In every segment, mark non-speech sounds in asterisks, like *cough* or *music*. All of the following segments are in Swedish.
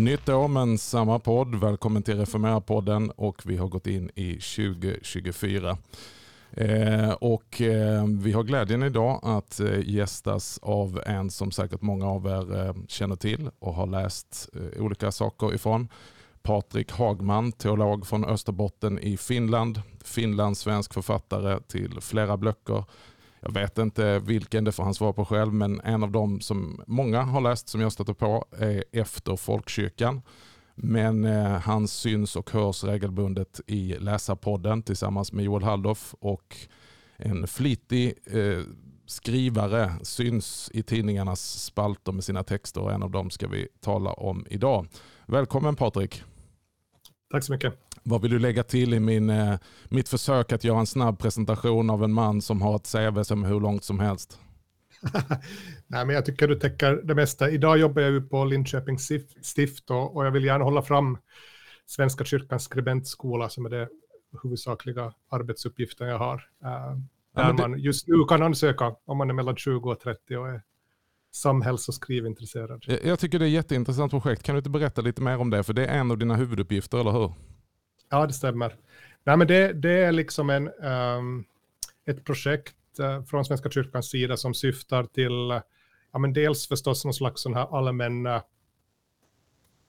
Nytt år men samma podd. Välkommen till Reformera-podden och vi har gått in i 2024. Eh, och eh, vi har glädjen idag att eh, gästas av en som säkert många av er eh, känner till och har läst eh, olika saker ifrån. Patrik Hagman, teolog från Österbotten i Finland. Finlandssvensk författare till flera böcker jag vet inte vilken, det får han svara på själv, men en av dem som många har läst som jag stöter på är Efter folkkyrkan. Men eh, han syns och hörs regelbundet i Läsarpodden tillsammans med Joel Halldorf och en flitig eh, skrivare syns i tidningarnas spalter med sina texter och en av dem ska vi tala om idag. Välkommen Patrik! Tack så mycket. Vad vill du lägga till i min, eh, mitt försök att göra en snabb presentation av en man som har ett CV som är hur långt som helst? *laughs* Nej, men jag tycker du täcker det mesta. Idag jobbar jag ju på Linköping stift och, och jag vill gärna hålla fram Svenska kyrkans skribentskola som är det huvudsakliga arbetsuppgiften jag har. Uh, där man just nu kan ansöka om man är mellan 20 och 30 och är samhälls och skrivintresserad. Jag tycker det är ett jätteintressant projekt. Kan du inte berätta lite mer om det? För det är en av dina huvuduppgifter, eller hur? Ja, det stämmer. Nej, men det, det är liksom en, um, ett projekt uh, från Svenska kyrkans sida som syftar till, uh, ja, men dels förstås någon slags sån här allmän uh,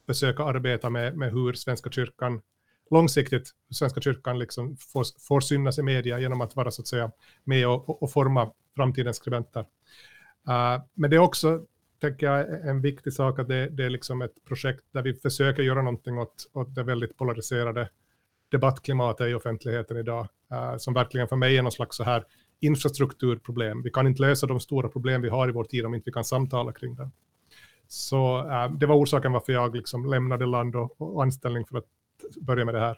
försöka arbeta med, med hur Svenska kyrkan långsiktigt, Svenska kyrkan liksom får, får synas i media genom att vara så att säga med och, och forma framtidens skribenter. Uh, men det är också, tänker jag, en viktig sak att det, det, är liksom ett projekt där vi försöker göra någonting åt, åt det väldigt polariserade debattklimatet i offentligheten idag, eh, som verkligen för mig är någon slags så här infrastrukturproblem. Vi kan inte lösa de stora problem vi har i vår tid om inte vi kan samtala kring det. Så eh, det var orsaken varför jag liksom lämnade land och, och anställning för att börja med det här.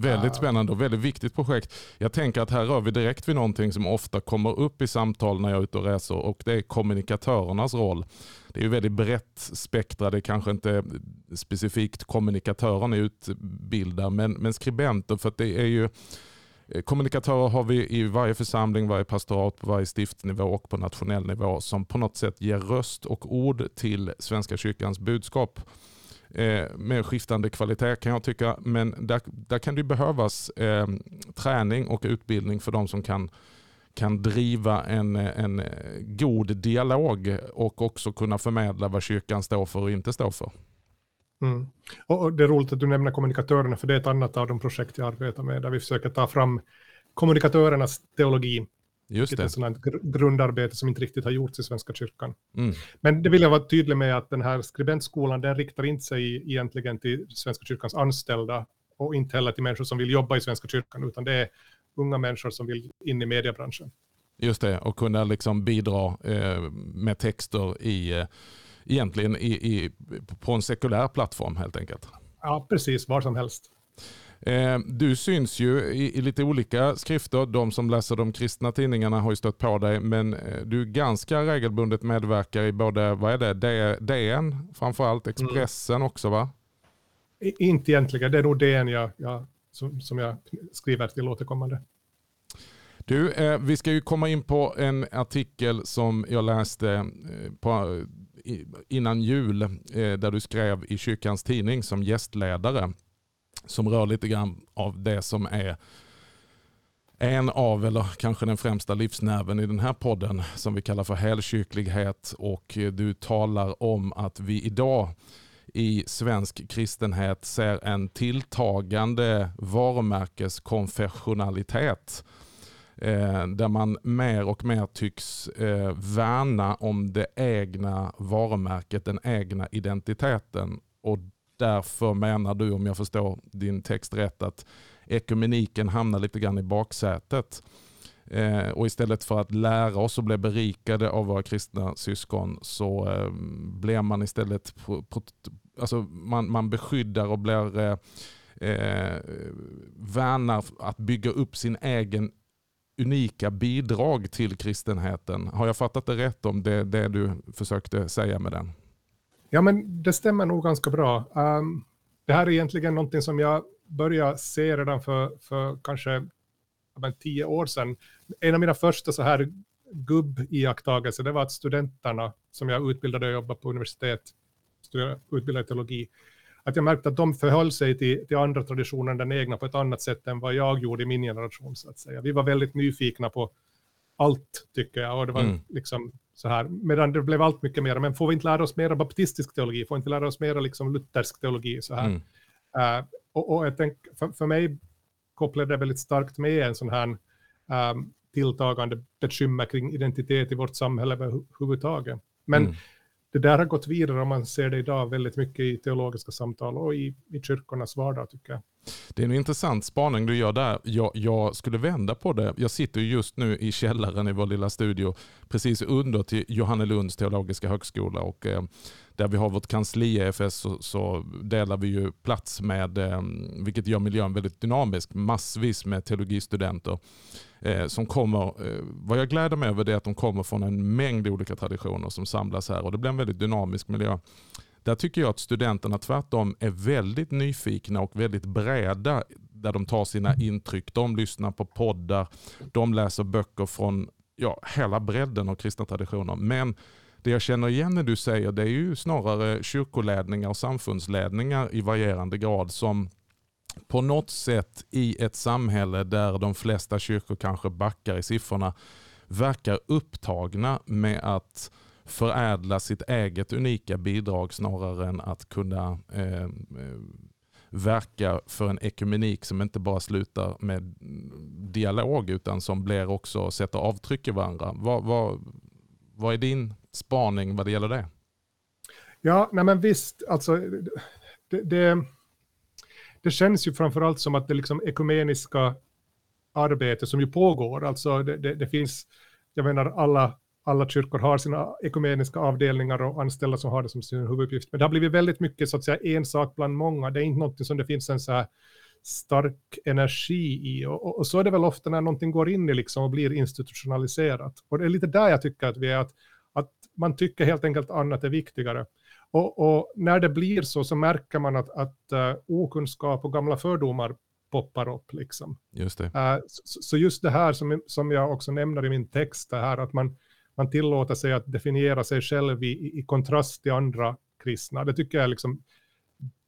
Väldigt spännande och väldigt viktigt projekt. Jag tänker att här rör vi direkt vid någonting som ofta kommer upp i samtal när jag är ute och reser och det är kommunikatörernas roll. Det är ju väldigt brett spektra, det är kanske inte specifikt kommunikatören utbildar men, men skribenter för att det är ju eh, Kommunikatörer har vi i varje församling, varje pastorat, på varje stiftnivå och på nationell nivå som på något sätt ger röst och ord till Svenska kyrkans budskap Eh, med skiftande kvalitet kan jag tycka. Men där, där kan det behövas eh, träning och utbildning för de som kan kan driva en, en god dialog och också kunna förmedla vad kyrkan står för och inte står för. Mm. Och det är roligt att du nämner kommunikatörerna, för det är ett annat av de projekt jag arbetar med, där vi försöker ta fram kommunikatörernas teologi Just det. Ett sådant grundarbete som inte riktigt har gjorts i Svenska kyrkan. Mm. Men det vill jag vara tydlig med att den här skribentskolan, den riktar inte sig egentligen till Svenska kyrkans anställda och inte heller till människor som vill jobba i Svenska kyrkan, utan det är unga människor som vill in i mediebranschen. Just det, och kunna liksom bidra eh, med texter i, eh, egentligen i, i, på en sekulär plattform helt enkelt. Ja, precis, var som helst. Eh, du syns ju i, lite olika skrifter. De som läser de kristna tidningarna har ju stött på dig, men eh, du ganska regelbundet medverkar i både, vad är det, DN framförallt, mm. Expressen mm. också va? Inte egentligen, det är nog DN jag, jag, som, som jag skriver till återkommande. Du, eh, vi ska ju komma in på en artikel som jag läste eh, på, innan jul, eh, där du skrev i Kyrkans Tidning som gästledare som rör lite grann av det som är en av, eller kanske den främsta livsnerven i den här podden som vi kallar för helkyrklighet. Och eh, du talar om att vi idag i svensk kristenhet ser en tilltagande varumärkeskonfessionalitet eh, där man mer och mer tycks eh, värna om det egna varumärket, den egna identiteten. Och därför menar du, om jag förstår din text rätt, att ekumeniken hamnar lite grann i baksätet. Eh, och istället för att lära oss och bli berikade av våra kristna syskon så eh, blir man istället, alltså man, man beskyddar och blir eh, eh, värnar att bygga upp sin egen unika bidrag till kristenheten. Har jag fattat det rätt om det, det du försökte säga med den? Ja, men det stämmer nog ganska bra. Um, det här är egentligen någonting som jag började se redan för, för kanske men, tio år sedan. En av mina första så här gubb-iakttagelser, det var att studenterna som jag utbildade och jobbade på universitet, utbildade i teologi, att jag märkte att de förhöll sig till, till andra traditioner än den egna på ett annat sätt än vad jag gjorde i min generation. Så att säga. Vi var väldigt nyfikna på allt, tycker jag. Och det var mm. liksom så här, medan det blev allt mycket mer, men får vi inte lära oss mer baptistisk teologi, får vi inte lära oss mer liksom luthersk teologi, så här. Mm. Uh, och, och, jag tänker, för, för mig kopplade det väldigt starkt med en sån här um, tilltagande bekymmer kring identitet i vårt samhälle överhuvudtaget. Men mm. det där har gått vidare om man ser det idag väldigt mycket i teologiska samtal och i, i kyrkornas vardag tycker jag. Det är en intressant spaning du gör där. Jag, jag, skulle vända på det. Jag sitter just nu i källaren i vår lilla studio precis under till Johannelunds teologiska högskola och eh, där vi har vårt kansli EFS så, så, delar vi ju plats med, eh, vilket gör miljön väldigt dynamisk, massvis med teologistudenter eh, som kommer, eh, vad jag gläder mig över är att de kommer från en mängd olika traditioner som samlas här och det blir en väldigt dynamisk miljö. Där tycker jag att studenterna tvärtom är väldigt nyfikna och väldigt breda där de tar sina intryck. De lyssnar på poddar, de läser böcker från ja, hela bredden av kristna traditioner. Men det jag känner igen när du säger det är ju snarare kyrkoledningar och samfundsledningar i varierande grad som på något sätt i ett samhälle där de flesta kyrkor kanske backar i siffrorna verkar upptagna med att förädla sitt eget unika bidrag snarare än att kunna eh, eh, verka för en ekumenik som inte bara slutar med dialog utan som blir också sätter avtryck i varandra. Vad, vad, vad är din spaning vad det gäller det? Ja, nej men visst, alltså det, det, det känns ju framförallt som att det liksom ekumeniska arbete som ju pågår, alltså det, det, det finns, jag menar alla alla kyrkor har sina ekumeniska avdelningar och anställda som har det som sin huvuduppgift. Men det har blivit väldigt mycket så att säga en sak bland många. Det är inte något som det finns en så här stark energi i. Och, och, och, så är det väl ofta när någonting går in i liksom och blir institutionaliserat. Och det är lite där jag tycker att vi är, att, att man tycker helt enkelt annat är viktigare. Och, och när det blir så så märker man att, att uh, okunskap och gamla fördomar poppar upp. Liksom. Just. Uh, så, så, just det här som, som jag också nämner i min text, det här att man, man tillåter sig att definiera sig själv i, i kontrast till andra kristna. Det tycker jag liksom,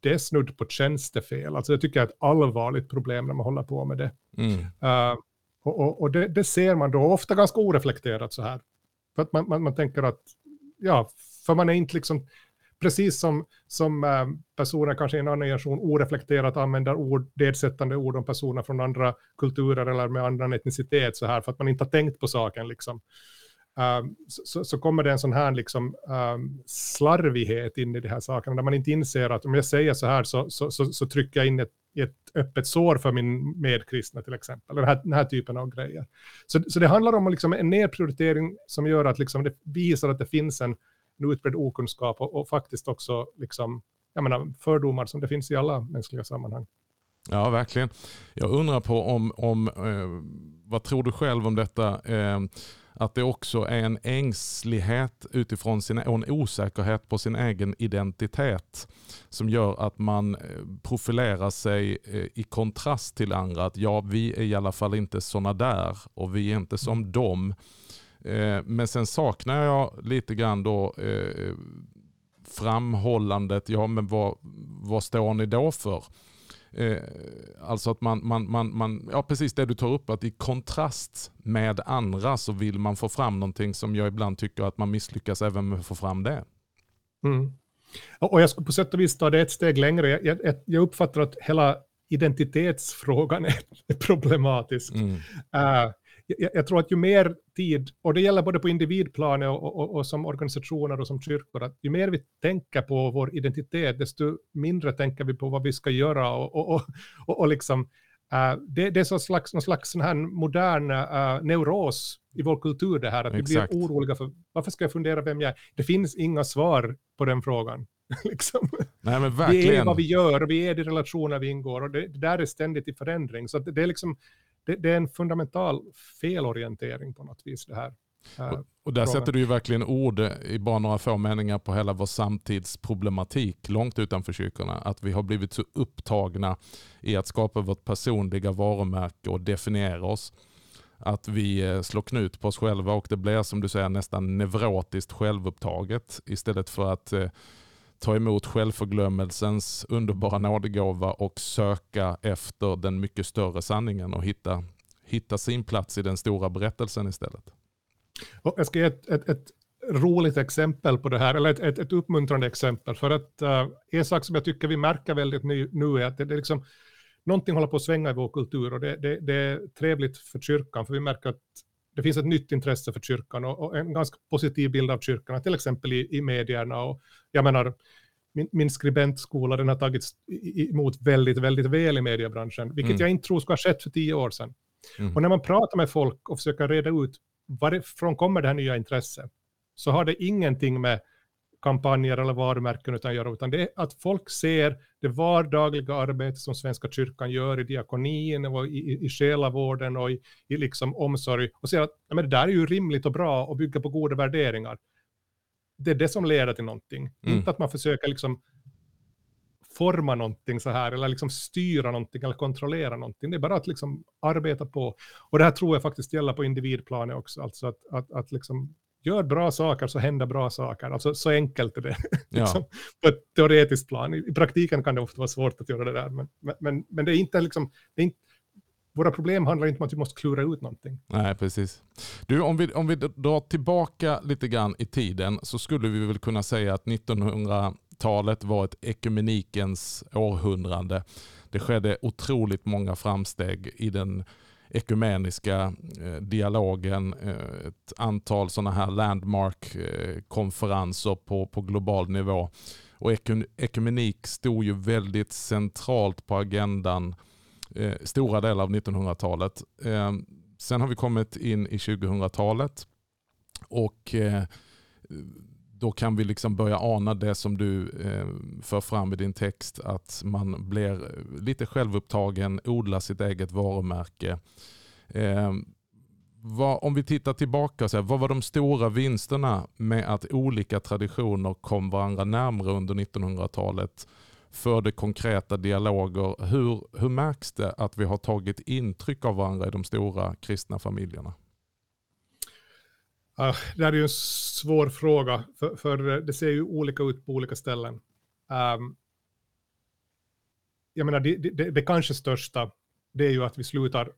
det är snudd på tjänstefel. Alltså det tycker jag är ett allvarligt problem när man håller på med det. Mm. Uh, och, och, och det, det, ser man då ofta ganska oreflekterat så här. För att man, man, man tänker att, ja, för man är inte liksom, precis som, som äh, personer kanske i en annan generation oreflekterat använder ord, nedsättande ord om personer från andra kulturer eller med annan etnicitet så här, för att man inte har tänkt på saken liksom. Um, så, så, kommer det en sån här liksom, um, slarvighet in i de här sakerna, där man inte inser att om jag säger så här så, så, så, så trycker jag in ett, ett öppet sår för min medkristna till exempel, den här, den här typen av grejer. Så, så det handlar om liksom en nedprioritering som gör att liksom det visar att det finns en, en utbredd okunskap och, och faktiskt också liksom, jag menar, fördomar som det finns i alla mänskliga sammanhang. Ja, verkligen. Jag undrar på om, om eh, vad tror du själv om detta? Eh, att det också är en ängslighet utifrån sin, och en osäkerhet på sin egen identitet som gör att man eh, profilerar sig eh, i kontrast till andra. Att ja, vi är i alla fall inte sådana där och vi är inte som mm. dem. Eh, men sen saknar jag lite grann då framhållandet, ja men vad, vad står ni då för? Eh, alltså att man, man, man, man, ja precis det du tar upp, att i kontrast med andra så vill man få fram någonting som jag ibland tycker att man misslyckas även med att få fram det. Mm. Och jag skulle på sätt och vis ta det ett steg längre. Jag, jag, uppfattar att hela identitetsfrågan *laughs* är problematisk. Mm. Uh, jag, jag, tror att ju mer tid, och det gäller både på individplanet och, och, och, som organisationer och som kyrkor, att ju mer vi tänker på vår identitet, desto mindre tänker vi på vad vi ska göra. Och, och, och, liksom, uh, det, det, är så slags, någon slags sån här modern uh, neuros i vår kultur det här, att Exakt. vi blir oroliga för varför ska jag fundera vem jag är? Det finns inga svar på den frågan. *laughs* liksom. Nej, men verkligen. Vi är vad vi gör, och vi är de relationer vi ingår, och det, det där är ständigt i förändring. Så det, det är liksom det, det, är en fundamental felorientering på något vis det här. Och, och där sätter du ju verkligen ord i bara några få meningar på hela vår samtidsproblematik långt utanför kyrkorna. Att vi har blivit så upptagna i att skapa vårt personliga varumärke och definiera oss. Att vi eh, slår knut på oss själva och det blir som du säger nästan neurotiskt självupptaget istället för att eh, ta emot självförglömmelsens underbara nådegåva och söka efter den mycket större sanningen och hitta, hitta sin plats i den stora berättelsen istället. Och jag ska ge ett, ett, ett roligt exempel på det här, eller ett, ett, ett uppmuntrande exempel. För att uh, en sak som jag tycker vi märker väldigt nu, nu är att det, det är liksom, någonting håller på att svänga i vår kultur och det, det, det, är trevligt för kyrkan, för vi märker att det finns ett nytt intresse för kyrkan och, och en ganska positiv bild av kyrkan, till exempel i, i medierna. Och jag menar, min, min skribentskola den har tagits emot väldigt, väldigt väl i mediebranschen, vilket mm. jag inte tror skulle ha skett för tio år sedan. Mm. Och när man pratar med folk och försöker reda ut varifrån kommer det här nya intresset, så har det ingenting med kampanjer eller varumärken utan göra, utan det är att folk ser det vardagliga arbete som Svenska kyrkan gör i diakonin och i, i, i själavården och i, i liksom omsorg och ser att men det där är ju rimligt och bra och bygger på goda värderingar. Det är det som leder till någonting, mm. inte att man försöker liksom forma någonting så här, eller liksom styra någonting eller kontrollera någonting. Det är bara att liksom arbeta på. Och det här tror jag faktiskt gäller på individplanet också, alltså att, att, att liksom gör bra saker så händer bra saker. Alltså så enkelt är det. Ja. liksom, på ett teoretiskt plan. I, praktiken kan det ofta vara svårt att göra det där. Men, men, men det är inte liksom, det är inte, våra problem handlar inte om att vi måste klura ut någonting. Nej, precis. Du, om vi, om vi drar tillbaka lite grann i tiden så skulle vi väl kunna säga att 1900-talet var ett ekumenikens århundrade. Det skedde otroligt många framsteg i den ekumeniska eh, dialogen, eh, ett antal sådana här landmark-konferenser eh, på, på global nivå. Och ekumenik stod ju väldigt centralt på agendan eh, stora delar av 1900-talet. sen har vi kommit in i 2000-talet och då kan vi liksom börja ana det som du eh, för fram i din text, att man blir lite självupptagen, odlar sitt eget varumärke. Eh, vad, om vi tittar tillbaka, så här, vad var de stora vinsterna med att olika traditioner kom varandra närmare under 1900-talet? Förde konkreta dialoger. Hur, hur märks det att vi har tagit intryck av varandra i de stora kristna familjerna? Det här är ju en svår fråga, för, för, det ser ju olika ut på olika ställen. Um, jag menar, det, det, det, kanske största, det är ju att vi slutar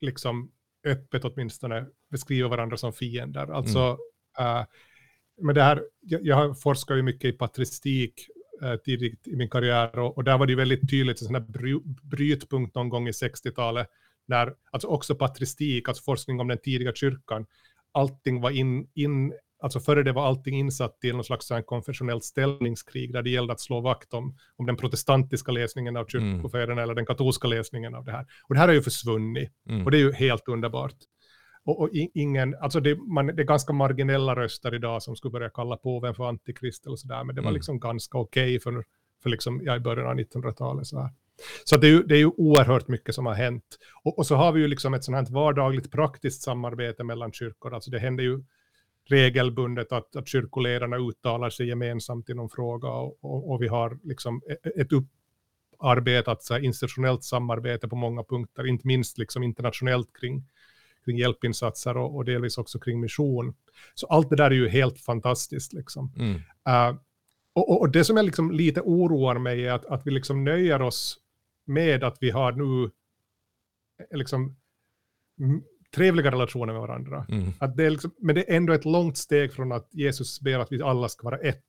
liksom öppet åtminstone beskriva varandra som fiender. Alltså, mm. uh, men det här, jag, jag forskar ju mycket i patristik uh, tidigt i min karriär och, och, där var det ju väldigt tydligt en sån här bry, brytpunkt någon gång i 60-talet, när alltså också patristik, alltså forskning om den tidiga kyrkan, allting var in, in alltså före det var allting insatt i någon slags konfessionellt ställningskrig där det gällde att slå vakt om, om den protestantiska läsningen av kyrkofäderna mm. eller den katolska läsningen av det här. Och det här har ju försvunnit mm. och det är ju helt underbart. Och, och ingen, alltså det, man, det är ganska marginella röster idag som skulle börja kalla påven för antikrist eller sådär, men det var mm. liksom ganska okej okay för, för liksom, ja, i början av 1900-talet. Så, här. Så det, är ju, det är ju oerhört mycket som har hänt. Och, och så har vi ju liksom ett sånt här vardagligt praktiskt samarbete mellan kyrkor, alltså det händer ju regelbundet att, att kyrkoledarna uttalar sig gemensamt i någon fråga och, och, och vi har liksom e, e, ett upparbetat så här, institutionellt samarbete på många punkter, inte minst liksom internationellt kring, kring hjälpinsatser och, och delvis också kring mission. Så allt det där är ju helt fantastiskt. Liksom. Mm. Uh, och, och, det som jag liksom lite oroar mig är att, att vi liksom nöjer oss med att vi har nu eh, liksom trevliga relationer med varandra. Mm. Att det är liksom, men det är ändå ett långt steg från att Jesus ber att vi alla ska vara ett.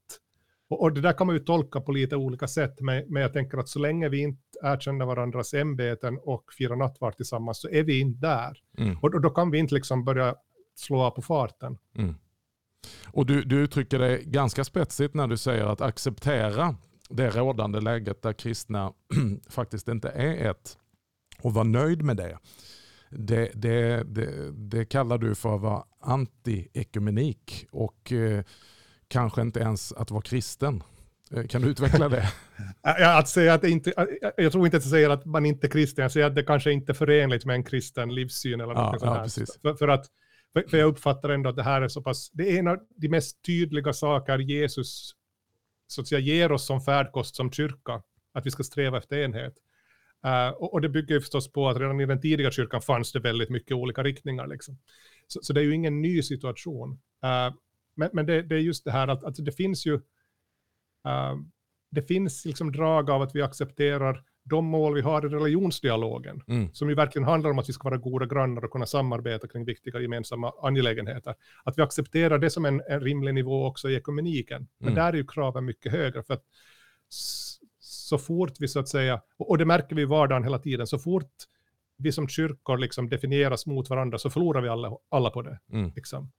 Och, och det där kan man ju tolka på lite olika sätt, men, men jag tänker att så länge vi inte erkänner varandras ämbeten och firar nattvard tillsammans så är vi inte där. Mm. Och, och, då kan vi inte liksom börja slå av på farten. Mm. Och du, du uttrycker det ganska spetsigt när du säger att acceptera det rådande läget där kristna *clears throat* faktiskt inte är ett och vara nöjd med det det, det, det, det kallar du för att vara anti-ekumenik och eh, kanske inte ens att vara kristen. Eh, kan du utveckla det? *laughs* att säga att inte, jag tror inte att jag säger att man inte är kristen, jag säger att det kanske inte är förenligt med en kristen livssyn eller något ja, sånt för, för, att, för jag uppfattar ändå att det här är så pass, det är en av de mest tydliga saker Jesus så att säga, ger oss som färdkost som kyrka, att vi ska sträva efter enhet. Uh, och, och, det bygger förstås på att redan i den tidiga kyrkan fanns det väldigt mycket olika riktningar. Liksom. Så, så, det är ju ingen ny situation. Uh, men, men det, det, är just det här att, att det finns ju uh, det finns liksom drag av att vi accepterar de mål vi har i religionsdialogen, mm. som ju verkligen handlar om att vi ska vara goda grannar och kunna samarbeta kring viktiga gemensamma angelägenheter. Att vi accepterar det som en, en rimlig nivå också i ekumeniken. Men mm. där är ju kraven mycket högre, för att så fort vi så att säga, och det märker vi i vardagen hela tiden, så fort vi som kyrkor liksom definieras mot varandra så förlorar vi alla, alla på det. Mm. Liksom.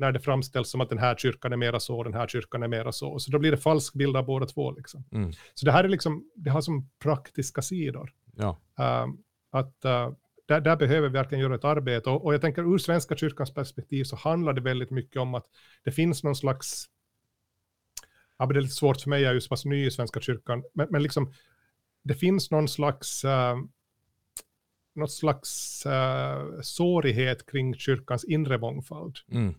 När det framställs som att den här kyrkan är mera så, den här kyrkan är mera så. Så då blir det falsk bild av båda två. Liksom. Mm. Så det här är liksom, det har som praktiska sidor. Ja. Um, att uh, där, där, behöver vi verkligen göra ett arbete. Och, och, jag tänker ur Svenska kyrkans perspektiv så handlar det väldigt mycket om att det finns någon slags, ja, det är lite svårt för mig, jag är ju så pass ny i Svenska kyrkan, men, men liksom, det finns någon slags uh, något slags uh, sårighet kring kyrkans inre mångfald. Mm.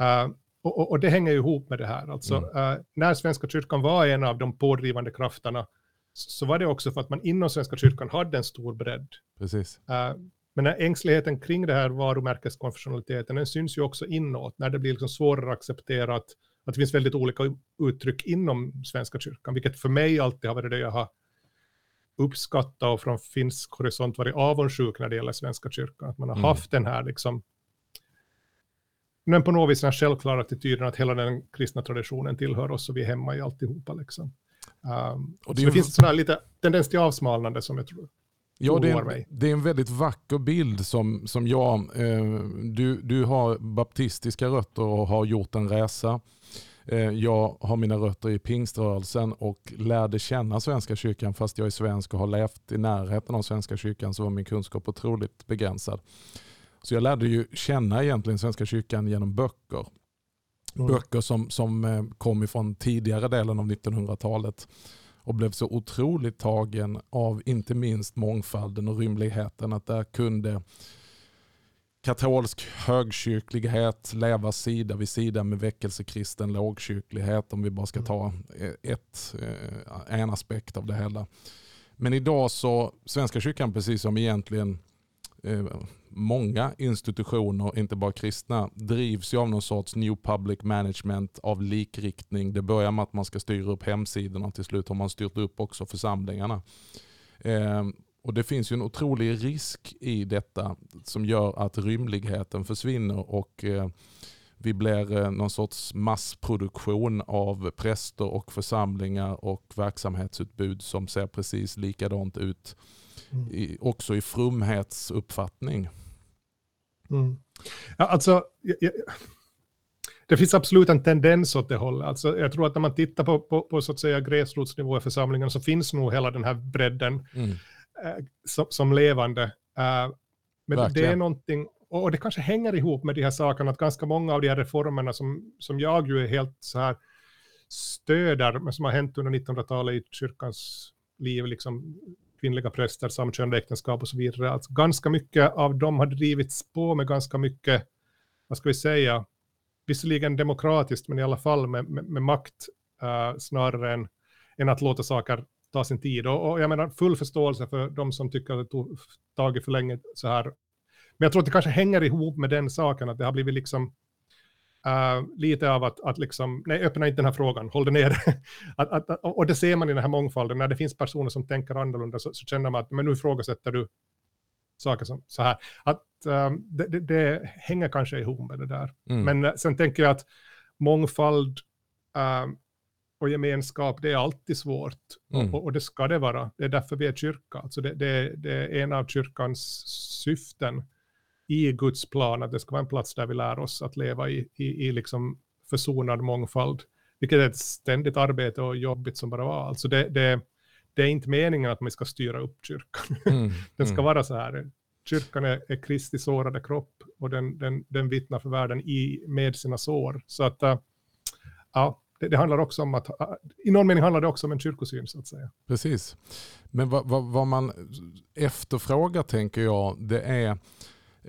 Uh, och, och, det hänger ju ihop med det här. Alltså, mm. uh, när Svenska kyrkan var en av de pådrivande krafterna så var det också för att man inom Svenska kyrkan hade en stor bredd. Precis. Uh, men ängsligheten kring det här varumärkeskonfessionaliteten, den syns ju också inåt, när det blir liksom svårare att acceptera att, att det finns väldigt olika uttryck inom Svenska kyrkan, vilket för mig alltid har varit det jag har uppskattat och från finsk horisont varit avundsjuk när det gäller Svenska kyrkan. Att man har mm. haft den här liksom, men på något vis den självklara attityden att hela den kristna traditionen tillhör oss och vi är hemma i alltihopa. Liksom. Um, och det, så det finns sån här lite tendens till avsmalnande som jag tror Ja, det är, det är, en väldigt vacker bild som, som jag, eh, du, du har baptistiska rötter och har gjort en resa Eh, jag har mina rötter i pingströrelsen och lärde känna Svenska kyrkan fast jag är svensk och har levt i närheten av Svenska kyrkan så var min kunskap otroligt begränsad. Så jag lärde ju känna egentligen Svenska kyrkan genom böcker. Mm. Böcker som, som eh, kom ifrån tidigare delen av 1900-talet och blev så otroligt tagen av inte minst mångfalden och rymligheten att där kunde katolsk högkyrklighet leva sida vid sida med väckelsekristen lågkyrklighet om vi bara ska ta ett, eh, en aspekt av det hela. Men idag så, Svenska kyrkan precis som egentligen eh, många institutioner, inte bara kristna, drivs ju av någon sorts new public management av likriktning. Det börjar med att man ska styra upp hemsidorna och till slut har man styrt upp också församlingarna. Eh, och Det finns ju en otrolig risk i detta som gör att rymligheten försvinner och eh, vi blir eh, någon sorts massproduktion av präster och församlingar och verksamhetsutbud som ser precis likadant ut. Mm. I, också i frumhetsuppfattning. Mm. Ja, alltså, jag, jag, det finns absolut en tendens åt det hållet. Alltså, jag tror att när man tittar på, på, på så att säga gräsrotsnivå i församlingen så finns nog hela den här bredden. Mm. Eh, som, som, levande. Uh, men Verkligen. det är någonting, och det kanske hänger ihop med de här sakerna, att ganska många av de här reformerna som, som jag ju är helt så här stöder, men som har hänt under 1900-talet i kyrkans liv, liksom kvinnliga präster, samkönade äktenskap och så vidare. Alltså ganska mycket av dem har drivits på med ganska mycket, vad ska vi säga, visserligen demokratiskt, men i alla fall med, med, med makt uh, snarare än, än att låta saker ta sin tid. Och, och, jag menar full förståelse för de som tycker att det tog tagit för länge så här. Men jag tror att det kanske hänger ihop med den saken, att det har blivit liksom uh, lite av att, att liksom, nej, öppna inte den här frågan, håll det nere. *laughs* att, att, och det ser man i den här mångfalden, när det finns personer som tänker annorlunda så, så känner man att men nu ifrågasätter du saker som så här. Att um, det, det, det, hänger kanske ihop med det där. Mm. Men uh, sen tänker jag att mångfald uh, och gemenskap, det är alltid svårt. Mm. Och, och, det ska det vara. Det är därför vi är kyrka. Alltså det, det, det, är en av kyrkans syften i Guds plan, att det ska vara en plats där vi lär oss att leva i, i, i liksom försonad mångfald. Vilket är ett ständigt arbete och jobbigt som bara var. Alltså det, det, det är inte meningen att man ska styra upp kyrkan. *laughs* Mm. den ska mm. vara så här. Kyrkan är, är Kristi sårade kropp och den, den, den vittnar för världen i, med sina sår. Så att, uh, ja, det, det, handlar också om att, i någon mening handlar det också om en kyrkosyn så att säga. Precis. Men vad, vad, vad man efterfrågar tänker jag, det är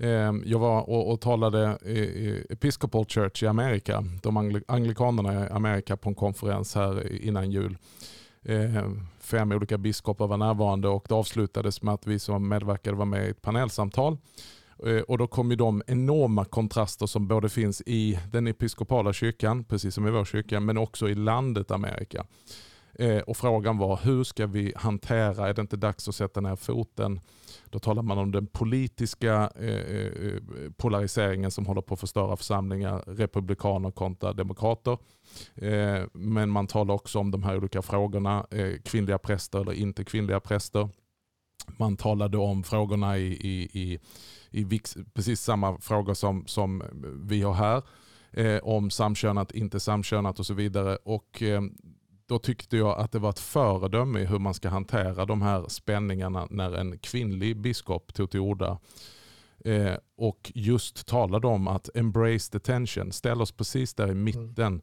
Ehm, jag var och, och talade i Episcopal Church i Amerika, de angli anglikanerna i Amerika på en konferens här innan jul. Eh, fem olika biskopar var närvarande och det avslutades med att vi som medverkade var med i ett panelsamtal. Ehm, och då kommer de enorma kontraster som både finns i den episkopala kyrkan, precis som i vår kyrka, men också i landet Amerika. Eh, och frågan var hur ska vi hantera, är det inte dags att sätta ner foten? Då talar man om den politiska eh, eh polariseringen som håller på att förstöra församlingar, republikaner kontra demokrater. Eh, men man talar också om de här olika frågorna, eh, kvinnliga präster eller inte kvinnliga präster. Man talade om frågorna i, i, i, i precis samma frågor som, som vi har här. Eh, om samkönat, inte samkönat och så vidare. Och eh, då tyckte jag att det var ett föredöme i hur man ska hantera de här spänningarna när en kvinnlig biskop tog till orda. Eh, och just talade om att embrace the tension, ställ oss precis där i mm. mitten.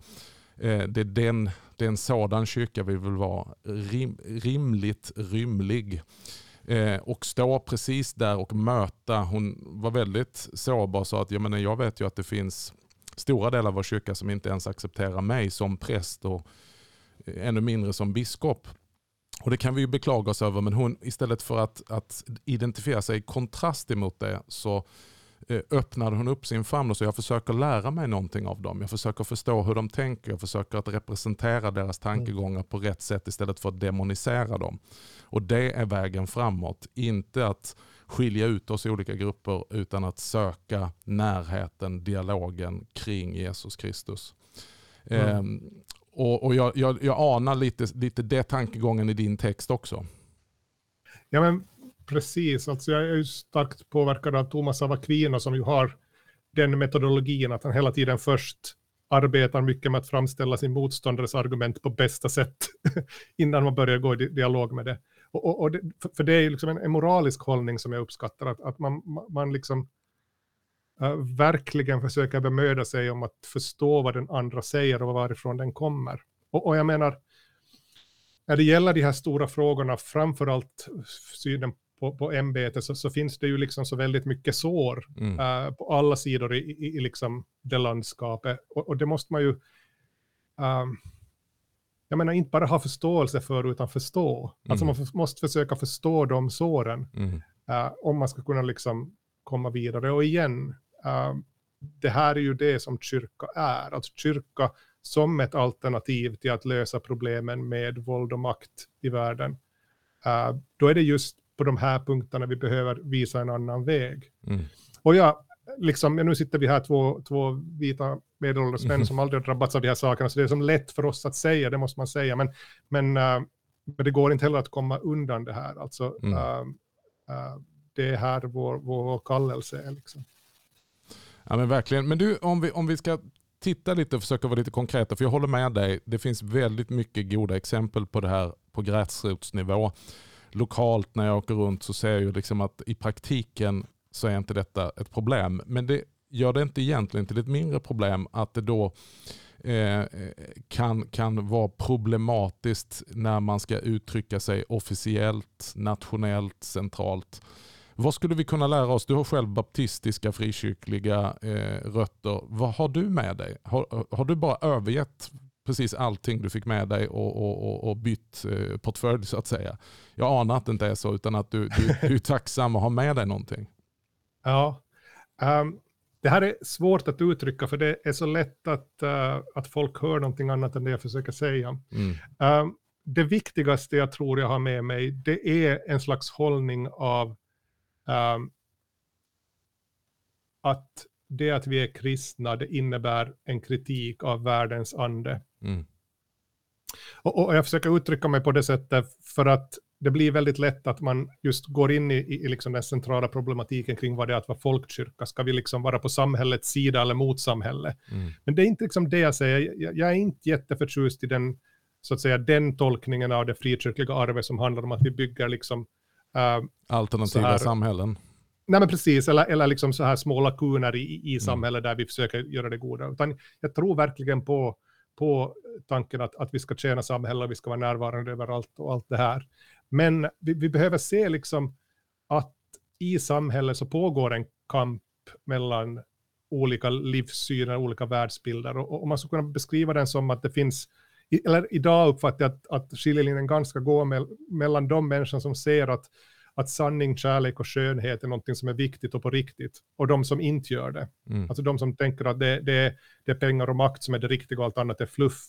Mm. det, är den, det är en sådan kyrka vi vill vara, rim, rimligt rymlig. Eh, och stå precis där och möta. Hon var väldigt sårbar och sa att jag, menar, jag vet ju att det finns stora delar av vår kyrka som inte ens accepterar mig som präst och ännu mindre som biskop. Och Det kan vi ju beklaga oss över men hon istället för att, att identifiera sig i kontrast emot det så Eh, öppnade hon upp sin famn och sa jag försöker lära mig någonting av dem. Jag försöker förstå hur de tänker. Jag försöker att representera deras tankegångar på rätt sätt istället för att demonisera dem. Och Det är vägen framåt. Inte att skilja ut oss i olika grupper utan att söka närheten, dialogen kring Jesus Kristus. Mm. Och, och jag, jag, jag anar lite, lite det tankegången i din text också. Ja, men Precis, alltså jag är ju starkt påverkad av Thomas av Aquino som ju har den metodologin att han hela tiden först arbetar mycket med att framställa sin motståndares argument på bästa sätt *laughs* innan man börjar gå i dialog med det. Och, och, och det, för det är liksom en, en, moralisk hållning som jag uppskattar, att, att man, man liksom verkligen försöker bemöda sig om att förstå vad den andra säger och varifrån den kommer. Och, och jag menar, när det gäller de här stora frågorna, framförallt synen på, på ämbetet så, så, finns det ju liksom så väldigt mycket sår mm. uh, på alla sidor i, i, i, liksom det landskapet. Och, och det måste man ju, um, jag menar inte bara ha förståelse för utan förstå. Alltså mm. Alltså man måste försöka förstå de såren mm. uh, om man ska kunna liksom komma vidare. Och igen, uh, det här är ju det som kyrka är. Alltså kyrka som ett alternativ till att lösa problemen med våld och makt i världen. Uh, då är det just på de här punkterna vi behöver visa en annan väg. Mm. Och ja, liksom, nu sitter vi här två, två vita medelålders män mm. som aldrig har drabbats av de här sakerna, så det är som lätt för oss att säga, det måste man säga, men, men, uh, men det går inte heller att komma undan det här. Alltså, mm. uh, det är här vår, vår kallelse är. Liksom. Ja men verkligen. Men du, om vi, om vi ska titta lite och försöka vara lite konkreta, för jag håller med dig, det finns väldigt mycket goda exempel på det här på gräsrotsnivå lokalt när jag åker runt så ser jag liksom att i praktiken så är inte detta ett problem. Men det gör det inte egentligen till ett mindre problem att det då eh, kan, kan vara problematiskt när man ska uttrycka sig officiellt, nationellt, centralt. Vad skulle vi kunna lära oss? Du har själv baptistiska frikyrkliga eh, rötter. Vad har du med dig? Har, har du bara övergett precis allting du fick med dig och, och, och bytt eh, portfölj så att säga. Jag anar att det inte är så utan att du, du, du är tacksam att ha med dig någonting. *laughs* Ja, um, det här är svårt att uttrycka för det är så lätt att, uh, att folk hör någonting annat än det jag försöker säga. Mm. Um, det viktigaste jag tror jag har med mig det är en slags hållning av um, att det att vi är kristna, det innebär en kritik av världens ande. Mm. Och, och, jag försöker uttrycka mig på det sättet för att det blir väldigt lätt att man just går in i, i liksom den centrala problematiken kring vad det är att vara folkkyrka. Ska vi liksom vara på samhällets sida eller mot samhälle? Mm. Men det är inte liksom det jag säger. Jag, jag, är inte jätteförtjust i den, så att säga, den tolkningen av det frikyrkliga arvet som handlar om att vi bygger liksom, Alternativa här, samhällen. Nej men precis, eller, eller liksom så här små lakuner i, i mm. samhället där vi försöker göra det goda. Utan jag tror verkligen på, på tanken att, att vi ska tjäna samhället, vi ska vara närvarande överallt och allt det här. Men vi, vi behöver se liksom att i samhället så pågår en kamp mellan olika livssyner, olika världsbilder. Och, och man skulle kunna beskriva den som att det finns, eller idag uppfattar jag att, att skiljelinjen ganska går me mellan de människor som ser att att sanning, kärlek och skönhet är någonting som är viktigt och på riktigt. Och de som inte gör det. Mm. Alltså de som tänker att det, det, det är pengar och makt som är det riktiga och allt annat är fluff.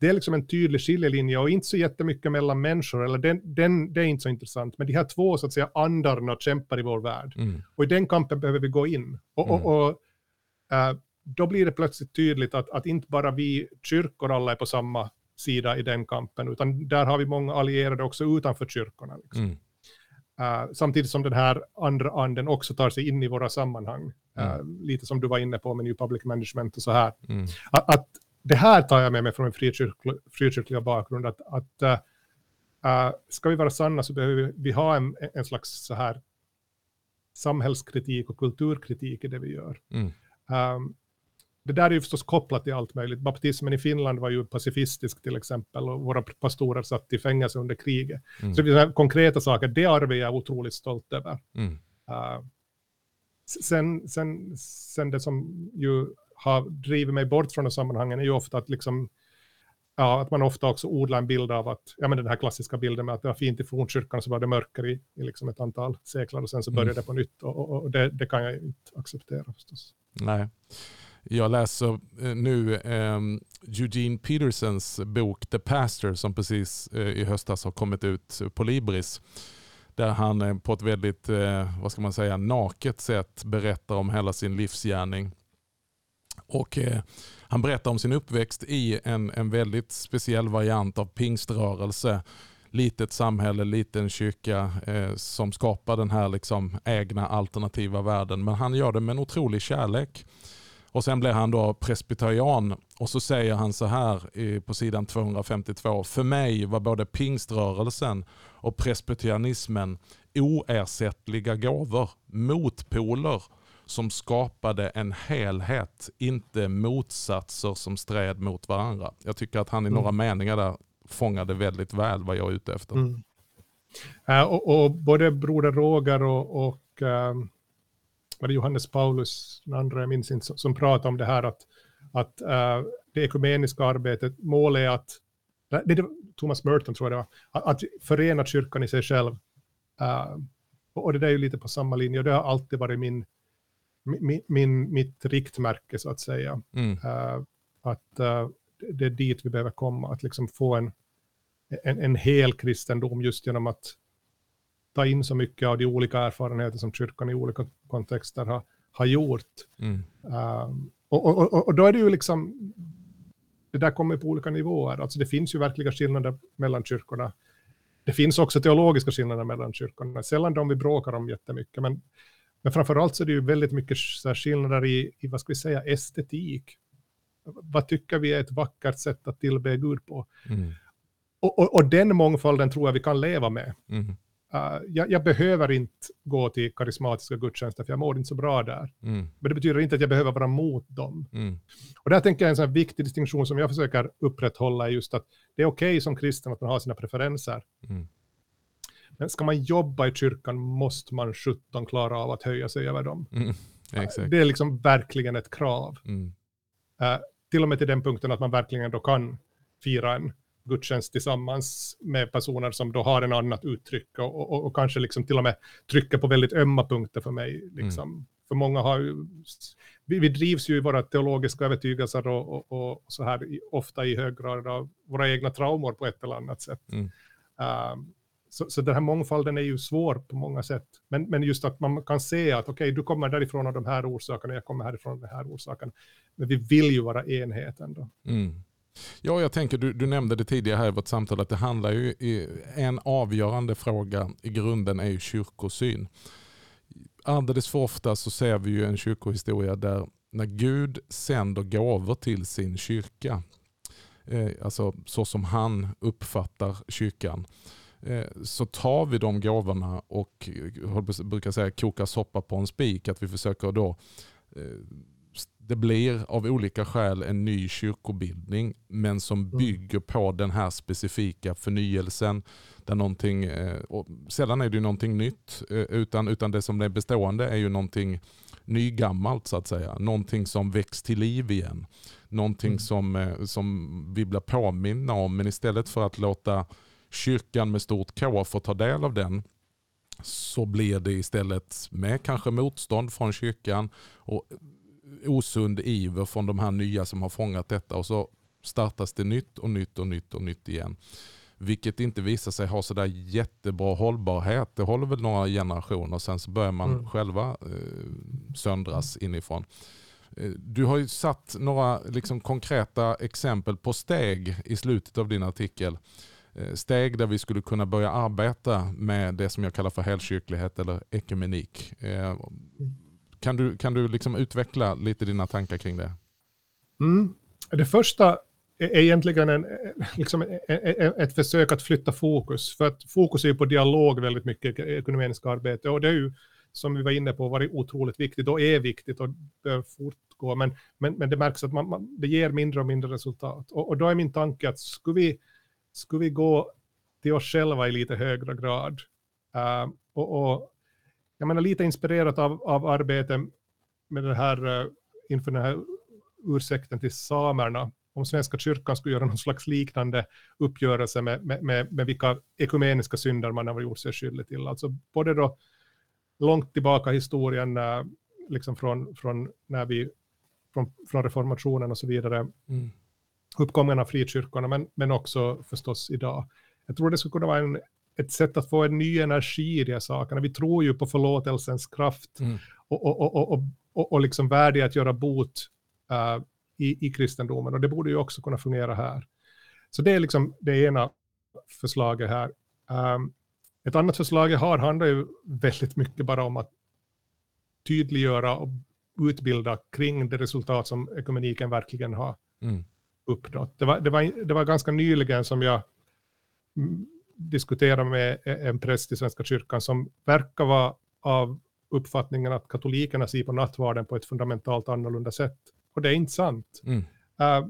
Det är liksom en tydlig skiljelinje och inte så jättemycket mellan människor, eller den, den, det är inte så intressant. Men de här två så att säga andarna kämpar i vår värld. Mm. Och i den kampen behöver vi gå in. Och, mm. och, och uh, då blir det plötsligt tydligt att, att inte bara vi kyrkor alla är på samma sida i den kampen, utan där har vi många allierade också utanför kyrkorna. Liksom. Mm. Uh, samtidigt som den här andra anden också tar sig in i våra sammanhang. Mm. lite som du var inne på med New Public Management och så här. Mm. Att, att, det här tar jag med mig från en frikyrklig, frikyrkliga bakgrund, att, att uh, ska vi vara sanna så behöver vi, vi ha en, en slags så här samhällskritik och kulturkritik i det vi gör. Um, det där är ju förstås kopplat till allt möjligt. Baptismen i Finland var ju pacifistisk till exempel och våra pastorer satt i fängelse under kriget. Mm. Så det är konkreta saker, det arvet är jag otroligt stolt över. Mm. Uh, sen, sen, sen det som ju har drivit mig bort från de sammanhangen är ju ofta att liksom ja, att man ofta också odlar en bild av att, ja men den här klassiska bilden med att det var fint i fornkyrkan så var det mörkare i, i liksom ett antal seklar och sen så började mm. det på nytt och, och, och det, det, kan jag inte acceptera förstås. Nej. Jag läser eh, nu eh, Eugene Petersons bok The Pastor som precis eh, i höstas har kommit ut på Libris. Där han eh, på ett väldigt, eh, vad ska man säga, naket sätt berättar om hela sin livsgärning. Och eh, han berättar om sin uppväxt i en, en väldigt speciell variant av pingströrelse. Litet samhälle, liten kyrka eh, som skapar den här liksom egna alternativa världen. Men han gör det med en otrolig kärlek. Och sen blir han då presbyterian och så säger han så här på sidan 252. För mig var både pingströrelsen och presbyterianismen oersättliga gåvor, motpoler som skapade en helhet, inte motsatser som sträd mot varandra. Jag tycker att han i några mm. meningar där fångade väldigt väl vad jag är ute efter. Mm. Uh, och, och, både broder Roger och, och um, var det Johannes Paulus, den andra jag minns inte, som, som pratade om det här att, att uh, det ekumeniska arbetet, målet är att, det är Thomas Merton tror jag det var, att, att förena kyrkan i sig själv. Uh, och det där är ju lite på samma linje, och det har alltid varit min, min, min mitt riktmärke så att säga. Mm. Uh, att uh, det är dit vi behöver komma, att liksom få en, en, en hel kristendom just genom att ta in så mycket av de olika erfarenheter som kyrkan i olika kontexter har, har gjort. Mm. Um, och, och, och, och, då är det ju liksom, det där kommer på olika nivåer. Alltså det finns ju verkliga skillnader mellan kyrkorna. Det finns också teologiska skillnader mellan kyrkorna. Sällan de vi bråkar om jättemycket, men, men framförallt så är det ju väldigt mycket skillnader i, i, vad ska vi säga, estetik. Vad tycker vi är ett vackert sätt att tillbe Gud på? Mm. Och, och, och, den mångfalden tror jag vi kan leva med. Mm. Uh, jag, jag, behöver inte gå till karismatiska gudstjänster, för jag mår inte så bra där. Mm. Men det betyder inte att jag behöver vara mot dem. Mm. Och där tänker jag en sån viktig distinktion som jag försöker upprätthålla är just att det är okej okay som kristen att man har sina preferenser. Mm. Men ska man jobba i kyrkan måste man 17 klara av att höja sig över dem. Uh, det är liksom verkligen ett krav. Uh, till och med till den punkten att man verkligen då kan fira en gudstjänst tillsammans med personer som då har en annat uttryck och, och, och kanske liksom till och med trycker på väldigt ömma punkter för mig. Liksom. Mm. För många har ju, vi, vi drivs ju i våra teologiska övertygelser och, och, så här ofta i hög grad av våra egna traumor på ett eller annat sätt. Mm. Um, så, så den här mångfalden är ju svår på många sätt. Men, men just att man kan se att okej, okay, du kommer därifrån av de här orsakerna, jag kommer härifrån av de här orsakerna. Men vi vill ju vara enhet ändå. Mm. Ja, jag tänker, du, du nämnde det tidigare här i vårt samtal, att det handlar ju, i, en avgörande fråga i grunden är ju kyrkosyn. Alldeles för ofta så ser vi ju en kyrkohistoria där när Gud sänder gåvor till sin kyrka, eh, alltså så som han uppfattar kyrkan, eh, så tar vi de gåvorna och eh, jag brukar säga kokar soppa på en spik, att vi försöker då eh, det blir av olika skäl en ny kyrkobildning men som mm. bygger på den här specifika förnyelsen. Där någonting, eh, sällan är det ju någonting nytt eh, utan, utan det som är bestående är ju någonting nygammalt så att säga. Någonting som väcks till liv igen. Någonting mm. som, eh, som vi blir påminna om men istället för att låta kyrkan med stort K få ta del av den så blir det istället med kanske motstånd från kyrkan och osund iver från de här nya som har fångat detta och så startas det nytt och nytt och nytt och nytt igen. Vilket inte visar sig ha sådär jättebra hållbarhet. Det håller väl några generationer sen så börjar man mm. själva eh, söndras inifrån. Eh, du har ju satt några liksom, konkreta exempel på steg i slutet av din artikel. Eh, steg där vi skulle kunna börja arbeta med det som jag kallar för helkyrklighet eller ekumenik. Kan du, kan du liksom utveckla lite dina tankar kring det? Mm. Det första är egentligen en, liksom ett försök att flytta fokus. För att fokus är ju på dialog väldigt mycket i ekonomiska arbete. Och det är ju, som vi var inne på, varit otroligt viktigt och är viktigt och bör fortgå. Men, men, men det märks att man, man, det ger mindre och mindre resultat. Och, och då är min tanke att skulle vi, skulle vi gå till oss själva i lite högre grad uh, och, och jag menar lite inspirerat av, av arbetet med det här uh, inför den här ursäkten till samerna om Svenska kyrkan skulle göra någon slags liknande uppgörelse med, med, med, med vilka ekumeniska synder man har gjort sig skyldig till. Alltså både då långt tillbaka i historien, äh, liksom från, från när vi, från, från reformationen och så vidare, mm. uppgången av frikyrkorna, men, men också förstås idag. Jag tror det skulle kunna vara en, ett sätt att få en ny energi i de här sakerna. Vi tror ju på förlåtelsens kraft mm. och, och, och, och, och, och liksom värde att göra bot uh, i, i kristendomen och det borde ju också kunna fungera här. Så det är liksom det ena förslaget här. Um, ett annat förslag jag har handlar ju väldigt mycket bara om att tydliggöra och utbilda kring det resultat som ekumeniken verkligen har mm. uppnått. Det var, det, var, det var ganska nyligen som jag diskuterade med en präst i Svenska kyrkan som verkar vara av uppfattningen att katolikerna ser på nattvarden på ett fundamentalt annorlunda sätt. Och det är inte sant. Mm. Uh,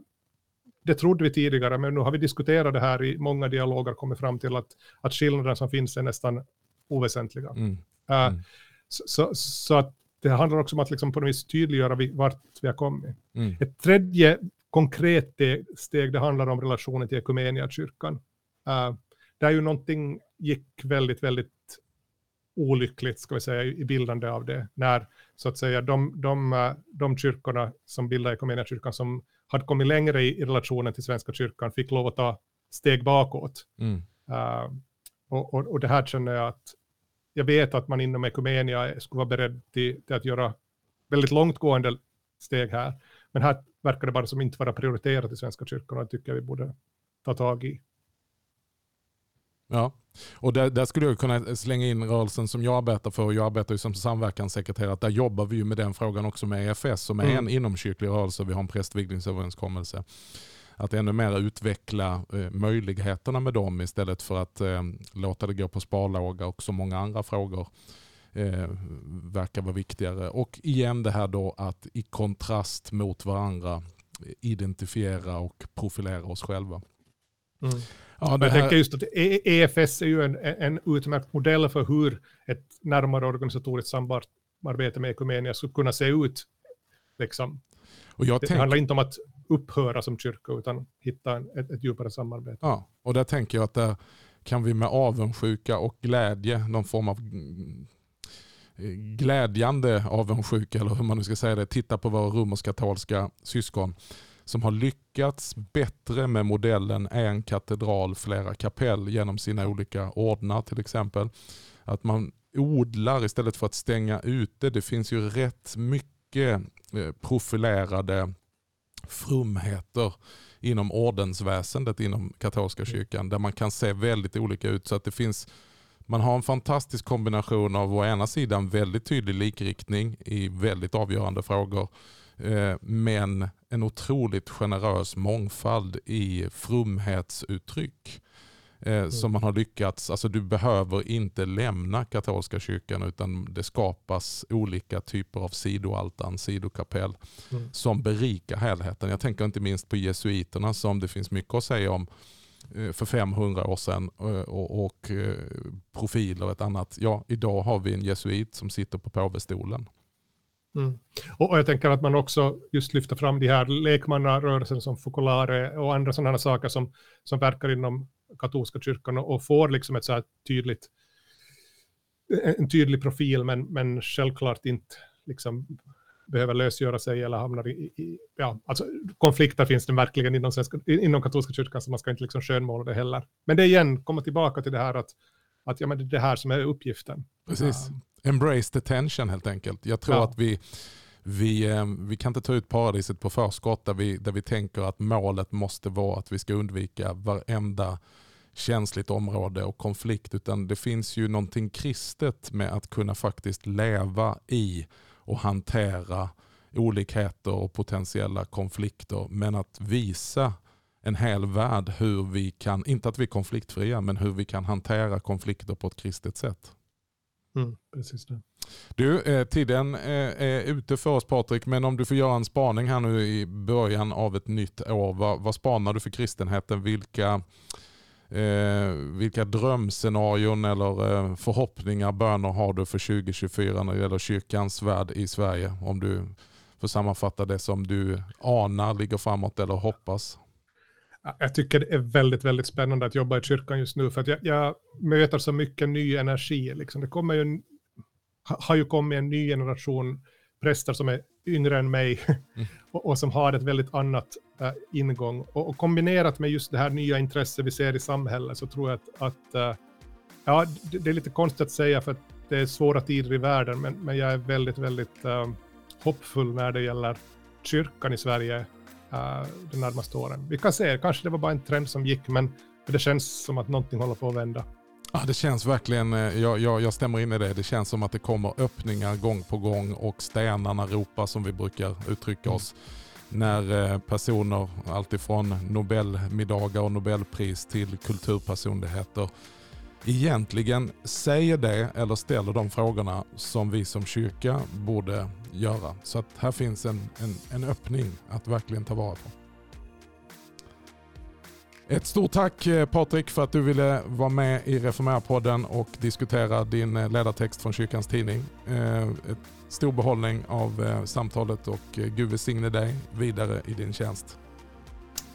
det trodde vi tidigare, men nu har vi diskuterat det här i många dialoger kommit fram till att, att skillnaderna som finns är nästan oväsentliga. Mm. Uh, mm. Så, så, så, att det handlar också om att liksom på något vis tydliggöra vi, vart vi har kommit. Mm. Ett tredje konkret steg, det handlar om relationen till Ekumeniakyrkan. Uh, där ju någonting gick väldigt, väldigt olyckligt, ska vi säga, i bildande av det, när så att säga de, de, de kyrkorna som bildade kyrkan som hade kommit längre i, i relationen till Svenska kyrkan fick lov att ta steg bakåt. Mm. Uh, och, och, och, det här känner jag att jag vet att man inom Ekumenia skulle vara beredd till, till att göra väldigt långtgående steg här. Men här verkar det bara som inte vara prioriterat i Svenska kyrkan och det tycker jag vi borde ta tag i. Ja, och där, där, skulle jag kunna slänga in rörelsen som jag arbetar för. Jag arbetar ju som samverkanssekreterare. Där jobbar vi ju med den frågan också med EFS som är mm. en inomkyrklig rörelse. Vi har en prästvigningsöverenskommelse. Att ännu mer utveckla eh, möjligheterna med dem istället för att eh, låta det gå på sparlåga och så många andra frågor eh, verkar vara viktigare. Och igen det här då att i kontrast mot varandra identifiera och profilera oss själva. Mm. Ja, det jag tänker just att EFS är ju en, en utmärkt modell för hur ett närmare organisatoriskt samarbete med Ekumenia skulle kunna se ut. Liksom. Och jag det tänk... handlar inte om att upphöra som kyrka utan hitta en, ett, ett djupare samarbete. Ja, och där tänker jag att där kan vi med avundsjuka och glädje, någon form av glädjande avundsjuka eller hur man nu ska säga det, titta på våra romersk-katolska syskon som har lyckats bättre med modellen en katedral, flera kapell genom sina olika ordnar till exempel. Att man odlar istället för att stänga ute. Det finns ju rätt mycket eh, profilerade frumheter inom ordensväsendet inom katolska kyrkan där man kan se väldigt olika ut. Så att det finns man har en fantastisk kombination av å ena sidan väldigt tydlig likriktning i väldigt avgörande frågor men en otroligt generös mångfald i frumhetsuttryck. Eh, mm. Som man har lyckats, alltså du behöver inte lämna katolska kyrkan utan det skapas olika typer av sidoaltan, sidokapell mm. som berikar helheten. Jag tänker inte minst på jesuiterna som det finns mycket att säga om eh, för 500 år sedan och, och profiler och ett annat. Ja, idag har vi en jesuit som sitter på påvestolen. Mm. Och, jag tänker att man också just lyfter fram de här lekmannarörelserna som Focolare och andra sådana saker som, som verkar inom katolska kyrkan och, får liksom ett så här tydligt en tydlig profil, men, men självklart inte liksom behöver lösgöra sig eller hamnar i, i ja, alltså konflikter finns det verkligen inom, svenska, inom katolska kyrkan, så man ska inte liksom skönmåla det heller. Men det igen, komma tillbaka till det här att, att ja, men det är det här som är uppgiften. Precis. Embrace the tension helt enkelt. Jag tror ja. att vi, vi, eh, vi kan inte ta ut paradiset på förskott där vi, där vi tänker att målet måste vara att vi ska undvika varenda känsligt område och konflikt. Utan det finns ju någonting kristet med att kunna faktiskt leva i och hantera olikheter och potentiella konflikter. Men att visa en hel värld hur vi kan, inte att vi är konfliktfria, men hur vi kan hantera konflikter på ett kristet sätt. Mm, precis det. Du, eh, tiden eh, är ute för oss Patrik, men om du får göra en spaning här nu i början av ett nytt år. Vad, vad spanar du för kristenheten? Vilka, eh, vilka drömscenarion eller eh, förhoppningar, böner har du för 2024 när det gäller kyrkans värld i Sverige? Om du får sammanfatta det som du anar ligger framåt eller hoppas. Jag tycker det är väldigt, väldigt spännande att jobba i kyrkan just nu, för att jag, jag möter så mycket ny energi. Liksom. Det kommer ju, har ju kommit en ny generation präster som är yngre än mig mm. *laughs* och, och, som har ett väldigt annat äh, ingång. Och, och, kombinerat med just det här nya intresset vi ser i samhället så tror jag att, att äh, ja, det, det, är lite konstigt att säga för att det är svåra tider i världen, men, men jag är väldigt, väldigt äh, hoppfull när det gäller kyrkan i Sverige uh, de närmaste åren. Vi kan se, kanske det var bara en trend som gick, men det känns som att någonting håller på att vända. Ja, det känns verkligen, eh, jag, jag, jag stämmer in i det, det känns som att det kommer öppningar gång på gång och stenarna ropar som vi brukar uttrycka mm. oss. När eh, personer, alltifrån Nobelmiddagar och Nobelpris till kulturpersonligheter egentligen säger det eller ställer de frågorna som vi som kyrka borde göra. Så att här finns en, en, en öppning att verkligen ta vara på. Ett stort tack eh, Patrik för att du ville vara med i Reformera-podden och diskutera din eh, ledartext från Kyrkans Tidning. Eh, ett stor behållning av samtalet och Gud välsigne dig vidare i din tjänst.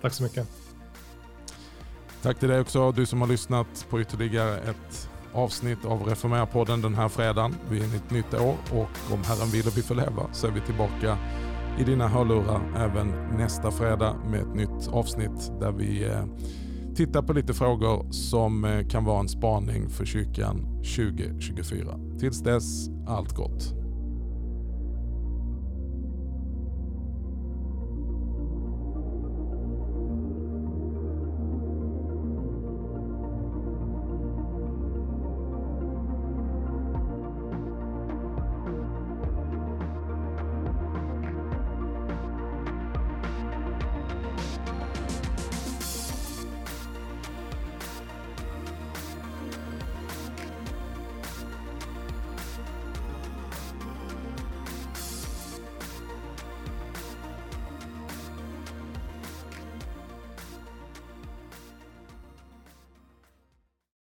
Tack så mycket. Tack till dig också, du som har lyssnat på ytterligare ett avsnitt av Reformera-podden den här fredagen. Vi är i ett nytt år och om Herren vill och vi får leva så är vi tillbaka i dina hörlurar även nästa fredag med ett nytt avsnitt där vi eh, tittar på lite frågor som eh, kan vara en spaning för kyrkan 2024. Tills dess, allt gott.